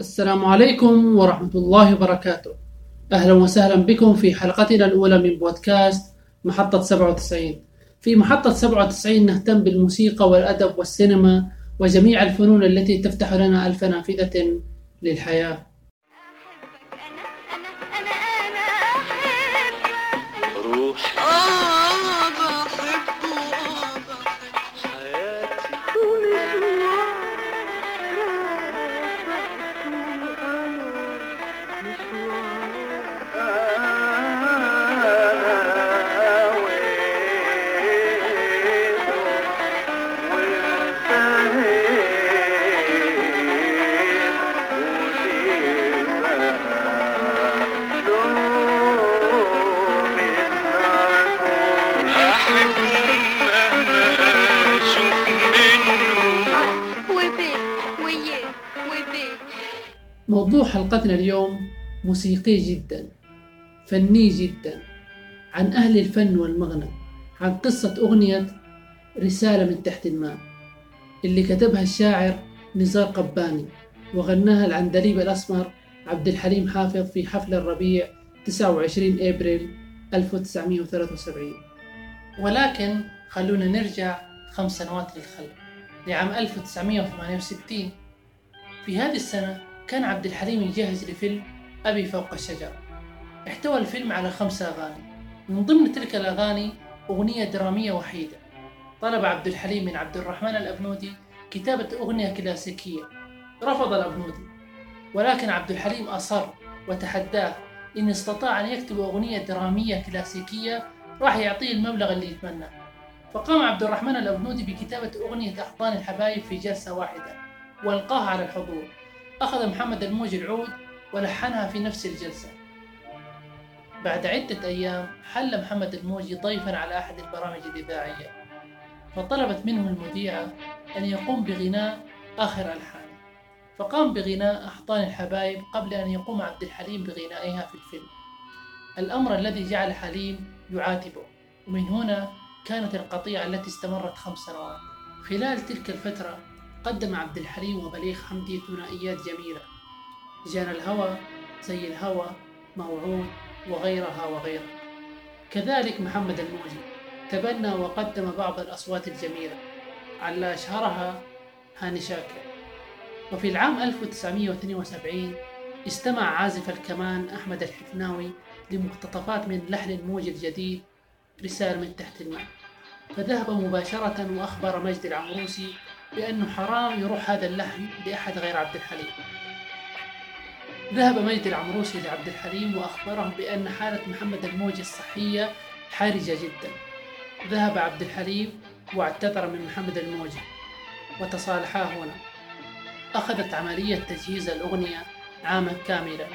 السلام عليكم ورحمة الله وبركاته. أهلا وسهلا بكم في حلقتنا الأولى من بودكاست محطة 97 في محطة 97 نهتم بالموسيقى والأدب والسينما وجميع الفنون التي تفتح لنا ألف نافذة للحياة. موضوع حلقتنا اليوم موسيقي جدا فني جدا عن أهل الفن والمغنى عن قصة أغنية رسالة من تحت الماء اللي كتبها الشاعر نزار قباني وغناها العندليب الأسمر عبد الحليم حافظ في حفل الربيع 29 أبريل 1973 ولكن خلونا نرجع خمس سنوات للخلف لعام 1968 في هذه السنة كان عبد الحليم يجهز لفيلم أبي فوق الشجرة. احتوى الفيلم على خمس أغاني. من ضمن تلك الأغاني أغنية درامية وحيدة. طلب عبد الحليم من عبد الرحمن الأبنودي كتابة أغنية كلاسيكية. رفض الأبنودي. ولكن عبد الحليم أصر وتحداه إن استطاع أن يكتب أغنية درامية كلاسيكية راح يعطيه المبلغ اللي يتمناه. فقام عبد الرحمن الأبنودي بكتابة أغنية أحضان الحبايب في جلسة واحدة وألقاها على الحضور. أخذ محمد الموجي العود ولحنها في نفس الجلسة. بعد عدة أيام حل محمد الموجي ضيفا على أحد البرامج الإذاعية فطلبت منه المذيعة أن يقوم بغناء آخر ألحانه فقام بغناء أحضان الحبايب قبل أن يقوم عبد الحليم بغنائها في الفيلم. الأمر الذي جعل حليم يعاتبه. ومن هنا كانت القطيعة التي استمرت خمس سنوات. خلال تلك الفترة قدم عبد الحليم وبليغ حمدي ثنائيات جميلة. جانا الهوى زي الهوى موعود وغيرها وغيرها. كذلك محمد الموجي تبنى وقدم بعض الأصوات الجميلة. على أشهرها هاني شاكر. وفي العام 1972 استمع عازف الكمان أحمد الحفناوي لمقتطفات من لحن الموجي الجديد رسالة من تحت الماء. فذهب مباشرة وأخبر مجد العمروسي بأنه حرام يروح هذا اللحن لأحد غير عبد الحليم. ذهب مجد العمروسي لعبد الحليم وأخبره بأن حالة محمد الموجي الصحية حرجة جدا. ذهب عبد الحليم واعتذر من محمد الموجي وتصالحا هنا. أخذت عملية تجهيز الأغنية عاما كاملا.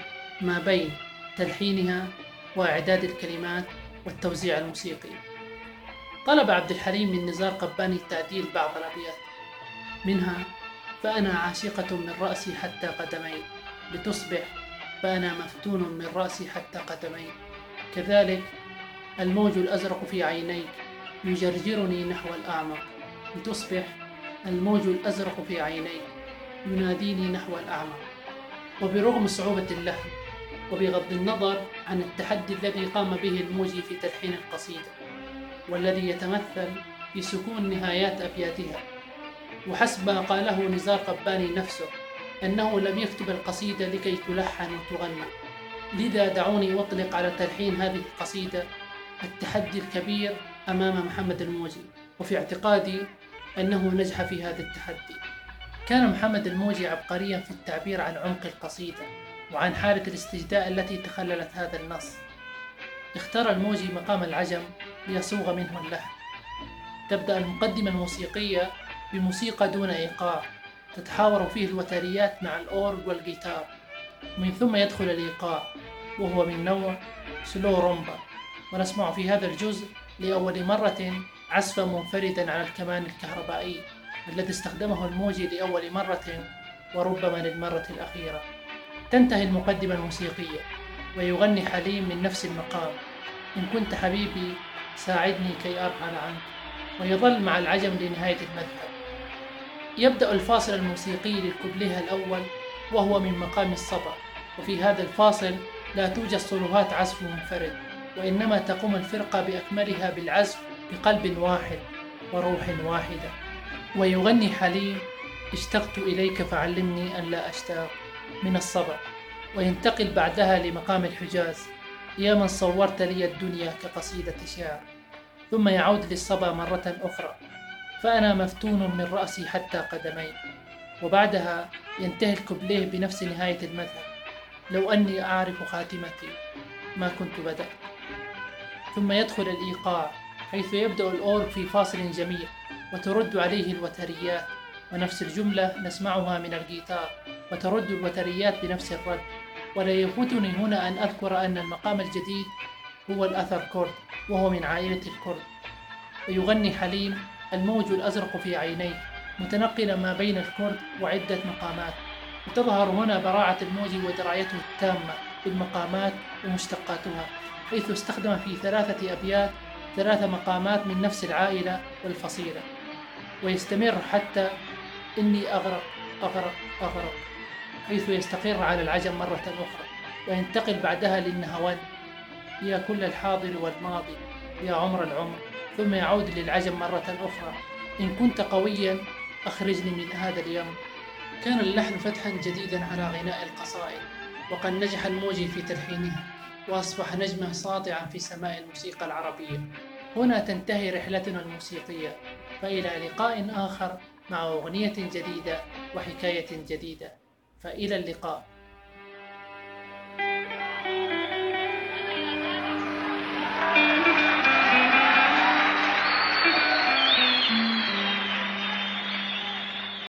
ما بين تلحينها وإعداد الكلمات والتوزيع الموسيقي. طلب عبد الحليم من نزار قباني تعديل بعض الأبيات. منها فأنا عاشقة من رأسي حتى قدمي. لتصبح فأنا مفتون من رأسي حتى قدمي. كذلك الموج الأزرق في عينيك يجرجرني نحو الأعمق. لتصبح الموج الأزرق في عينيك يناديني نحو الأعمق. وبرغم صعوبة اللحن وبغض النظر عن التحدي الذي قام به الموجي في تلحين القصيدة والذي يتمثل في سكون نهايات أبياتها. وحسب ما قاله نزار قباني نفسه أنه لم يكتب القصيدة لكي تلحن وتغنى. لذا دعوني أطلق على تلحين هذه القصيدة التحدي الكبير أمام محمد الموجي وفي اعتقادي أنه نجح في هذا التحدي. كان محمد الموجي عبقريا في التعبير عن عمق القصيدة. وعن حالة الاستجداء التي تخللت هذا النص. اختار الموجي مقام العجم ليصوغ منه اللحن. تبدأ المقدمة الموسيقية بموسيقى دون إيقاع تتحاور فيه الوتريات مع الأورج والجيتار. ومن ثم يدخل الإيقاع وهو من نوع سلو رومبا. ونسمع في هذا الجزء لأول مرة عزفا منفردا على الكمان الكهربائي الذي استخدمه الموجي لأول مرة وربما للمرة الأخيرة. تنتهي المقدمة الموسيقية ويغني حليم من نفس المقام. إن كنت حبيبي ساعدني كي أرحل عنك. ويظل مع العجم لنهاية المذهب. يبدأ الفاصل الموسيقي للكوبليه الأول وهو من مقام الصبا. وفي هذا الفاصل لا توجد صلوهات عزف منفرد وإنما تقوم الفرقة بأكملها بالعزف بقلب واحد وروح واحدة. ويغني حليم اشتقت إليك فعلمني أن لا أشتاق. من الصبا وينتقل بعدها لمقام الحجاز. يا من صورت لي الدنيا كقصيدة شعر ثم يعود للصبا مرة أخرى. فأنا مفتون من رأسي حتى قدمي وبعدها ينتهي الكوبليه بنفس نهاية المذهب. لو أني أعرف خاتمتي ما كنت بدأت. ثم يدخل الإيقاع حيث يبدأ الأورج في فاصل جميل وترد عليه الوتريات. ونفس الجملة نسمعها من الجيتار. وترد الوتريات بنفس الرد. ولا يفوتني هنا أن أذكر أن المقام الجديد هو الأثر كورد وهو من عائلة الكورد ويغني حليم الموج الأزرق في عينيه متنقلا ما بين الكورد وعدة مقامات. وتظهر هنا براعة الموج ودرايته التامة بالمقامات ومشتقاتها حيث استخدم في ثلاثة أبيات ثلاث مقامات من نفس العائلة والفصيلة. ويستمر حتى إني أغرق أغرق أغرق. حيث يستقر على العجم مرة أخرى وينتقل بعدها للنهوان. يا كل الحاضر والماضي يا عمر العمر ثم يعود للعجم مرة أخرى. إن كنت قويا أخرجني من هذا اليوم. كان اللحن فتحا جديدا على غناء القصائد وقد نجح الموجي في تلحينها وأصبح نجما ساطعا في سماء الموسيقى العربية. هنا تنتهي رحلتنا الموسيقية فإلى لقاء آخر مع أغنية جديدة وحكاية جديدة. فإلى اللقاء.